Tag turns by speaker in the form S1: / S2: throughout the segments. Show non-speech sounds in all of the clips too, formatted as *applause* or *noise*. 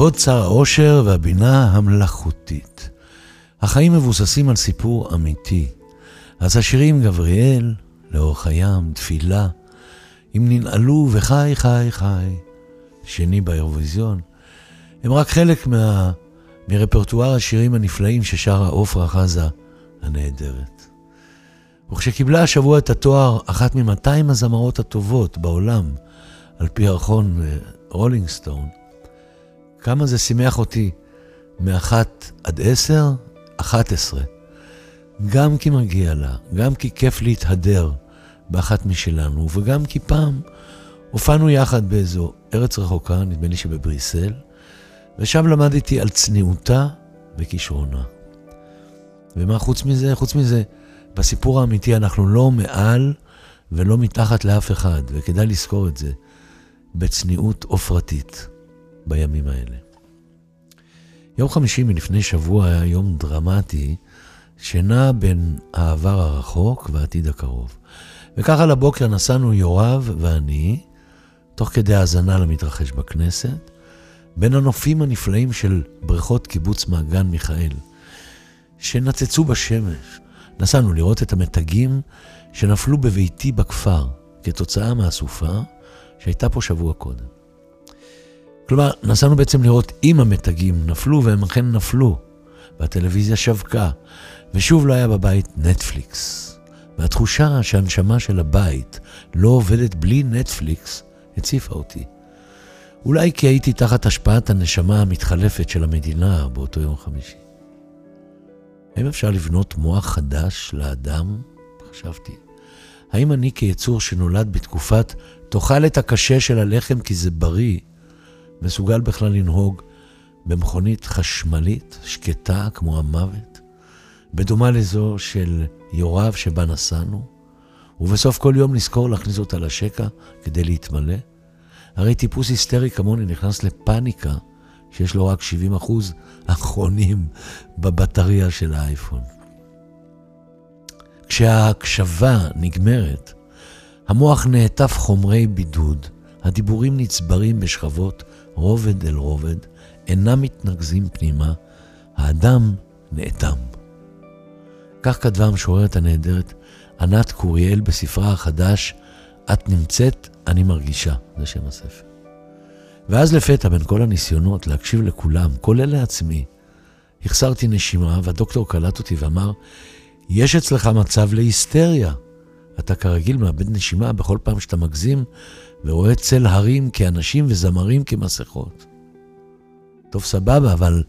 S1: כבוד שר העושר והבינה המלאכותית. החיים מבוססים על סיפור אמיתי. אז השירים גבריאל, לאורך הים, תפילה, אם ננעלו וחי חי חי, שני באירוויזיון, הם רק חלק מה... מרפרטואר השירים הנפלאים ששרה עופרה חזה הנהדרת. וכשקיבלה השבוע את התואר אחת מ-200 הזמרות הטובות בעולם, על פי ערכון רולינג סטון, כמה זה שימח אותי מאחת עד עשר, אחת עשרה. גם כי מגיע לה, גם כי כיף להתהדר באחת משלנו, וגם כי פעם הופענו יחד באיזו ארץ רחוקה, נדמה לי שבבריסל, ושם למדתי על צניעותה וכישרונה. ומה חוץ מזה? חוץ מזה, בסיפור האמיתי אנחנו לא מעל ולא מתחת לאף אחד, וכדאי לזכור את זה, בצניעות עופרתית בימים האלה. יום חמישי מלפני שבוע היה יום דרמטי, שנע בין העבר הרחוק והעתיד הקרוב. וככה לבוקר נסענו יורב ואני, תוך כדי האזנה למתרחש בכנסת, בין הנופים הנפלאים של בריכות קיבוץ מעגן מיכאל, שנצצו בשמש. נסענו לראות את המתגים שנפלו בביתי בכפר, כתוצאה מהסופה שהייתה פה שבוע קודם. כלומר, נסענו בעצם לראות אם המתגים נפלו, והם אכן נפלו, והטלוויזיה שבקה, ושוב לא היה בבית נטפליקס. והתחושה שהנשמה של הבית לא עובדת בלי נטפליקס הציפה אותי. אולי כי הייתי תחת השפעת הנשמה המתחלפת של המדינה באותו יום חמישי. האם אפשר לבנות מוח חדש לאדם? חשבתי. האם אני כיצור שנולד בתקופת תאכל את הקשה של הלחם כי זה בריא, מסוגל בכלל לנהוג במכונית חשמלית, שקטה כמו המוות, בדומה לזו של יוריו שבה נסענו, ובסוף כל יום נזכור להכניס אותה לשקע כדי להתמלא? הרי טיפוס היסטרי כמוני נכנס לפאניקה שיש לו רק 70 אחוז אחרונים בבטריה של האייפון. כשההקשבה נגמרת, המוח נעטף חומרי בידוד, הדיבורים נצברים בשכבות רובד אל רובד, אינם מתנקזים פנימה, האדם נאטם. כך כתבה המשוררת הנהדרת ענת קוריאל בספרה החדש, את נמצאת, אני מרגישה, זה שם הספר. ואז לפתע, בין כל הניסיונות להקשיב לכולם, כולל לעצמי, החסרתי נשימה, והדוקטור קלט אותי ואמר, יש אצלך מצב להיסטריה. אתה כרגיל מאבד נשימה בכל פעם שאתה מגזים ורואה צל הרים כאנשים וזמרים כמסכות. טוב, סבבה, אבל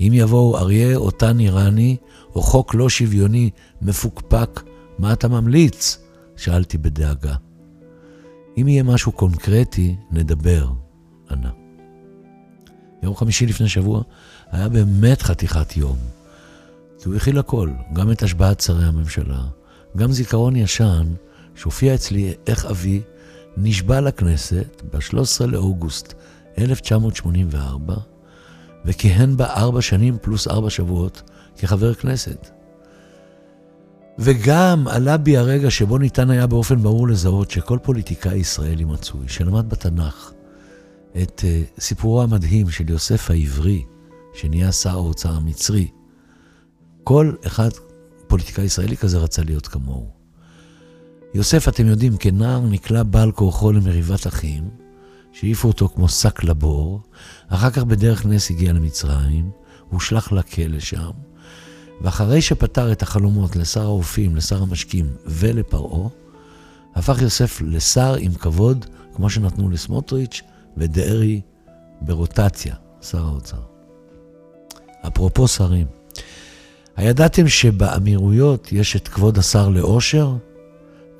S1: אם יבואו אריה או טן איראני, או חוק לא שוויוני מפוקפק, מה אתה ממליץ? שאלתי בדאגה. אם יהיה משהו קונקרטי, נדבר, ענה. יום חמישי לפני שבוע היה באמת חתיכת יום. כי הוא הכיל הכל, גם את השבעת שרי הממשלה, גם זיכרון ישן שהופיע אצלי איך אבי נשבע לכנסת ב-13 לאוגוסט 1984, וכיהן בה ארבע שנים פלוס ארבע שבועות כחבר כנסת. וגם עלה בי הרגע שבו ניתן היה באופן ברור לזהות שכל פוליטיקאי ישראלי מצוי, שלמד בתנ"ך את uh, סיפורו המדהים של יוסף העברי, שנהיה שר האוצר המצרי, כל אחד, פוליטיקאי ישראלי כזה, רצה להיות כמוהו. יוסף, אתם יודעים, כנער נקלע בעל כורחו למריבת אחים, שהעיפו אותו כמו שק לבור, אחר כך בדרך נס הגיע למצרים, הושלך לכלא שם, ואחרי שפתר את החלומות לשר האופים, לשר המשקים ולפרעה, הפך יוסף לשר עם כבוד, כמו שנתנו לסמוטריץ' ודרעי ברוטציה, שר האוצר. אפרופו שרים, הידעתם שבאמירויות יש את כבוד השר לאושר,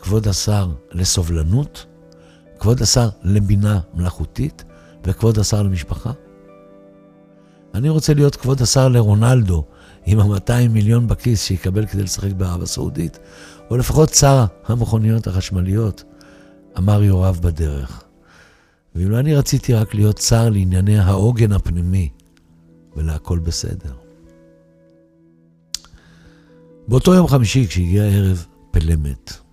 S1: כבוד השר לסובלנות, כבוד השר לבינה מלאכותית וכבוד השר למשפחה? אני רוצה להיות כבוד השר לרונלדו, עם ה-200 מיליון בכיס שיקבל כדי לשחק בערב הסעודית, או לפחות שר המכוניות החשמליות, אמר יורב בדרך. ואילו אני רציתי רק להיות שר לענייני העוגן הפנימי, ולהכל בסדר. באותו יום חמישי, כשהגיע הערב, פלא מת.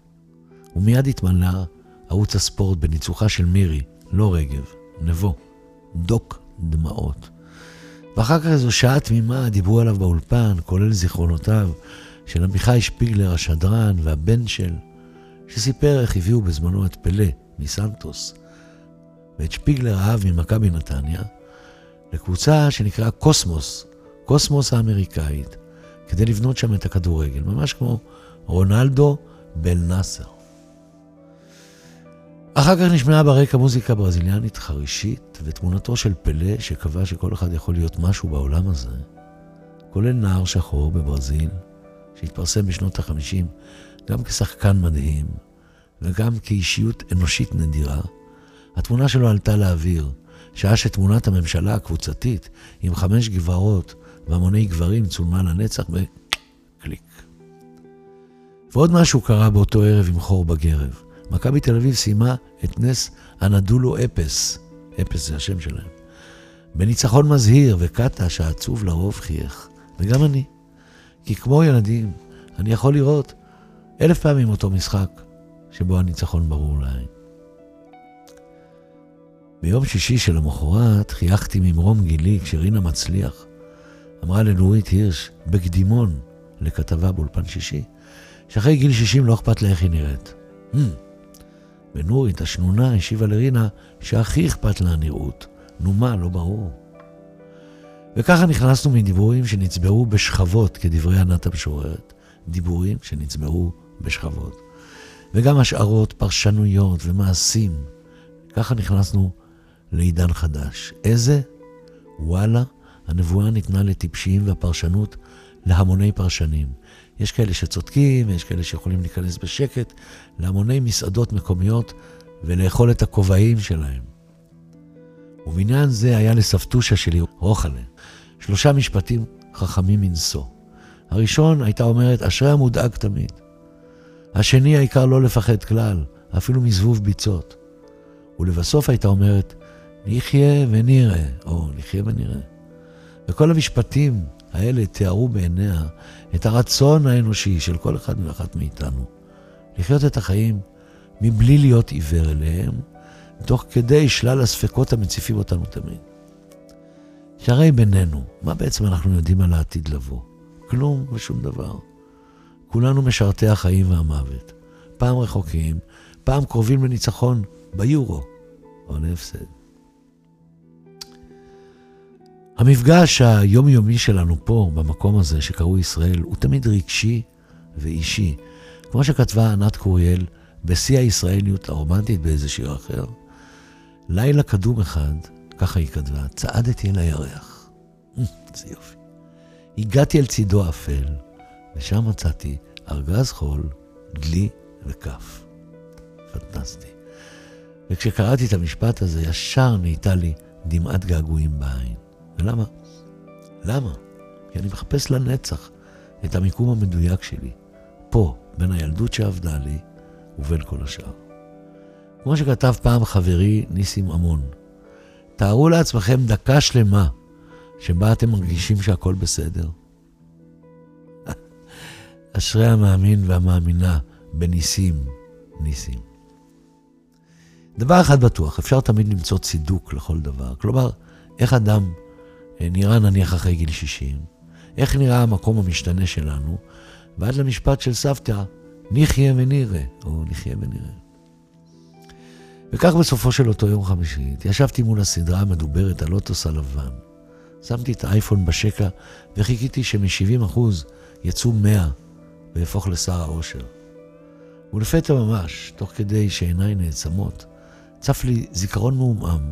S1: ומיד התמלא ערוץ הספורט בניצוחה של מירי, לא רגב, נבו, דוק דמעות. ואחר כך איזו שעה תמימה דיברו עליו באולפן, כולל זיכרונותיו של עמיחי שפיגלר השדרן והבן של, שסיפר איך הביאו בזמנו את פלא מסנטוס, ואת שפיגלר האב ממכבי נתניה, לקבוצה שנקראה קוסמוס, קוסמוס האמריקאית, כדי לבנות שם את הכדורגל, ממש כמו רונלדו בל נאסר. אחר כך נשמעה ברקע מוזיקה ברזיליאנית חרישית, ותמונתו של פלא שקבע שכל אחד יכול להיות משהו בעולם הזה, כולל נער שחור בברזיל, שהתפרסם בשנות ה-50 גם כשחקן מדהים וגם כאישיות אנושית נדירה. התמונה שלו עלתה לאוויר, שעה שתמונת הממשלה הקבוצתית עם חמש גברות והמוני גברים צולמה לנצח בקליק. ועוד משהו קרה באותו ערב עם חור בגרב. מכבי תל אביב סיימה את נס הנדולו אפס, אפס זה השם שלהם, בניצחון מזהיר, וקטש העצוב לרוב חייך, וגם אני. כי כמו ילדים, אני יכול לראות אלף פעמים אותו משחק, שבו הניצחון ברור לעין. ביום שישי של המחרת חייכתי ממרום גילי כשרינה מצליח אמרה לנורית הירש בקדימון לכתבה באולפן שישי, שאחרי גיל 60 לא אכפת לה איך היא נראית. Hmm. ונורית השנונה השיבה לרינה שהכי אכפת לה הנראות. נו מה, לא ברור. וככה נכנסנו מדיבורים שנצברו בשכבות, כדברי ענת המשוררת, דיבורים שנצברו בשכבות. וגם השערות, פרשנויות ומעשים. ככה נכנסנו לעידן חדש. איזה? וואלה, הנבואה ניתנה לטיפשים והפרשנות להמוני פרשנים. יש כאלה שצודקים, ויש כאלה שיכולים להיכנס בשקט להמוני מסעדות מקומיות ולאכול את הכובעים שלהם. ובעניין זה היה לסבתושה שלי, רוחלה, שלושה משפטים חכמים מנשוא. הראשון הייתה אומרת, אשרי המודאג תמיד. השני, העיקר לא לפחד כלל, אפילו מזבוב ביצות. ולבסוף הייתה אומרת, נחיה ונראה, או נחיה ונראה. וכל המשפטים האלה תיארו בעיניה את הרצון האנושי של כל אחד ואחת מאיתנו, לחיות את החיים מבלי להיות עיוור אליהם, תוך כדי שלל הספקות המציפים אותנו תמיד. שהרי בינינו, מה בעצם אנחנו יודעים על העתיד לבוא? כלום ושום דבר. כולנו משרתי החיים והמוות. פעם רחוקים, פעם קרובים לניצחון ביורו, או להפסד. המפגש היומיומי שלנו פה, במקום הזה שקראו ישראל, הוא תמיד רגשי ואישי. כמו שכתבה ענת קוריאל בשיא הישראליות הרומנטית באיזה שיר אחר, לילה קדום אחד, ככה היא כתבה, צעדתי אל הירח. איזה יופי. הגעתי אל צידו אפל, ושם מצאתי ארגז חול, דלי וכף. פנטסטי. וכשקראתי את המשפט הזה, ישר נהייתה לי דמעת געגועים בעין. ולמה? למה? כי אני מחפש לנצח את המיקום המדויק שלי, פה, בין הילדות שעבדה לי ובין כל השאר. כמו שכתב פעם חברי ניסים עמון, תארו לעצמכם דקה שלמה שבה אתם מרגישים שהכל בסדר. *laughs* אשרי המאמין והמאמינה בניסים, ניסים. דבר אחד בטוח, אפשר תמיד למצוא צידוק לכל דבר. כלומר, איך אדם נראה נניח אחרי גיל 60, איך נראה המקום המשתנה שלנו, ועד למשפט של סבתא, נחיה ונראה, או נחיה ונראה. וכך בסופו של אותו יום חמישי, התיישבתי מול הסדרה המדוברת הלוטוס הלבן. שמתי את האייפון בשקע וחיכיתי שמ-70% יצאו 100 ויהפוך לשר האושר. ולפתע ממש, תוך כדי שעיניי נעצמות, צף לי זיכרון מעומעם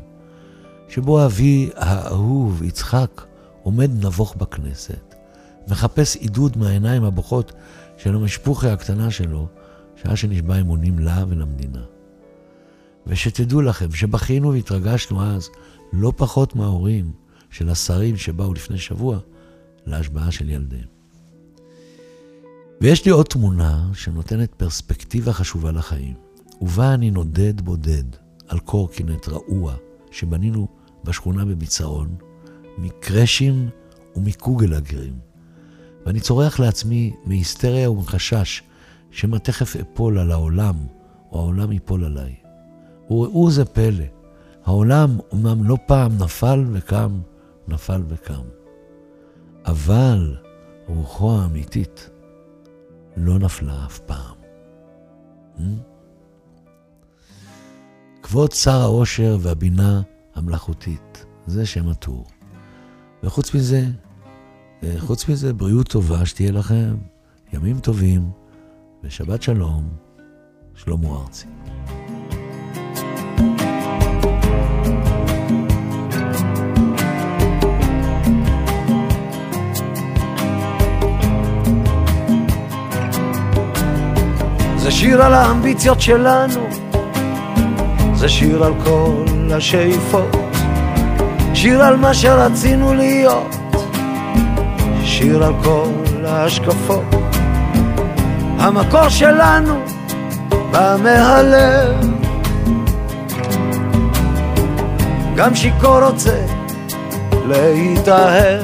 S1: שבו אבי האהוב, יצחק, עומד נבוך בכנסת, מחפש עידוד מהעיניים הבוכות של המשפוחי הקטנה שלו, שעה שנשבע אמונים לה ולמדינה. ושתדעו לכם שבכינו והתרגשנו אז לא פחות מההורים של השרים שבאו לפני שבוע להשבעה של ילדיהם. ויש לי עוד תמונה שנותנת פרספקטיבה חשובה לחיים, ובה אני נודד בודד על קורקינט רעוע שבנינו בשכונה במצרון, מקרשים ומקוגלגרים. ואני צורח לעצמי מהיסטריה ומחשש שמא תכף אפול על העולם, או העולם ייפול עליי. וראו זה פלא, העולם אומנם לא פעם נפל וקם נפל וקם. אבל רוחו האמיתית לא נפלה אף פעם. Hmm? כבוד שר העושר והבינה המלאכותית, זה שם הטור. וחוץ מזה, חוץ מזה, בריאות טובה שתהיה לכם, ימים טובים, ושבת שלום, שלמה ארצי.
S2: זה שיר על האמביציות שלנו, זה שיר על כל השאיפות, שיר על מה שרצינו להיות, שיר על כל ההשקפות. המקור שלנו בא מהלב, גם שיכור רוצה להתאהב.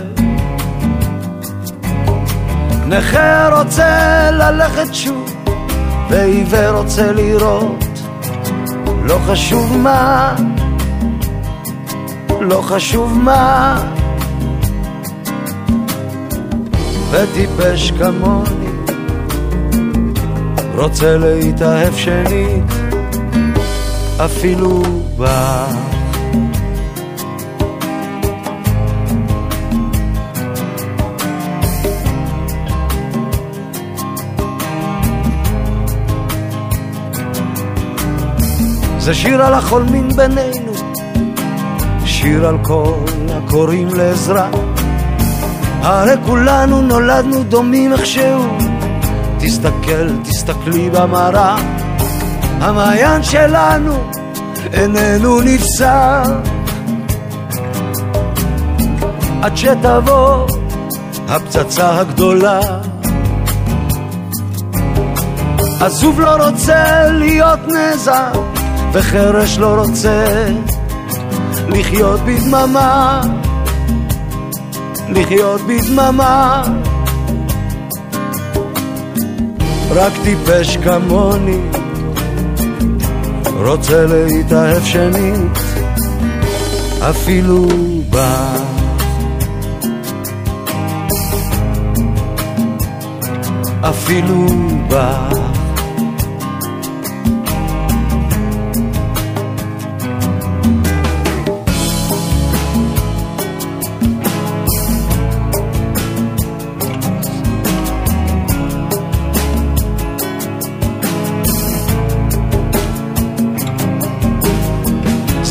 S2: נכה רוצה ללכת שוב ועיוור רוצה לראות, לא חשוב מה, לא חשוב מה, וטיפש כמוני, רוצה להתאהב שנית, אפילו בא. זה שיר על החולמים בינינו, שיר על כל הקוראים לעזרה. הרי כולנו נולדנו דומים איכשהו, תסתכל, תסתכלי במראה. המעיין שלנו איננו נפסע. עד שתבוא הפצצה הגדולה. עזוב לא רוצה להיות נזק וחרש לא רוצה לחיות בדממה, לחיות בדממה. רק טיפש כמוני רוצה להתאהב שנית, אפילו בא. אפילו בא.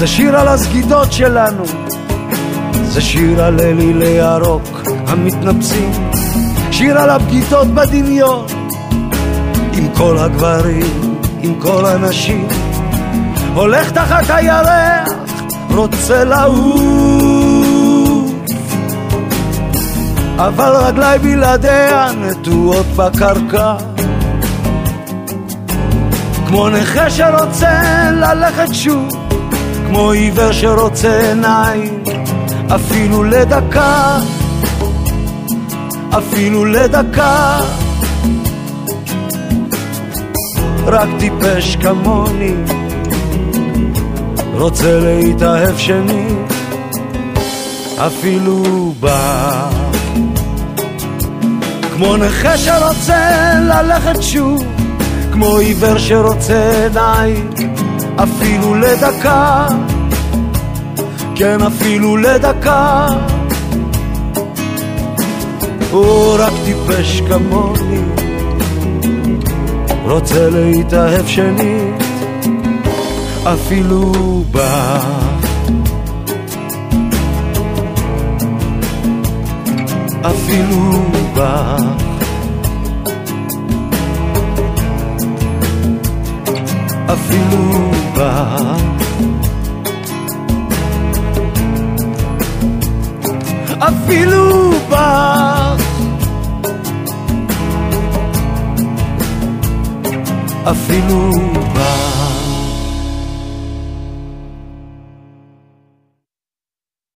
S2: זה שיר על הסגידות שלנו, זה שיר על אלילי ירוק המתנפצים, שיר על הבגידות בדמיון, עם כל הגברים, עם כל הנשים, הולך תחת הירח, רוצה לעוף, אבל רגליי בלעדיה נטועות בקרקע. כמו נכה שרוצה ללכת שוב כמו עיוור שרוצה עיניים, אפילו לדקה, אפילו לדקה. רק טיפש כמוני, רוצה להתאהב שנית, אפילו בא. כמו נכה שרוצה ללכת שוב, כמו עיוור שרוצה עיניים, אפילו לדקה, כן אפילו לדקה. הוא רק טיפש כמוני, רוצה להתאהב שנית, אפילו בא. אפילו בא. אפילו בא. אפילו בא. אפילו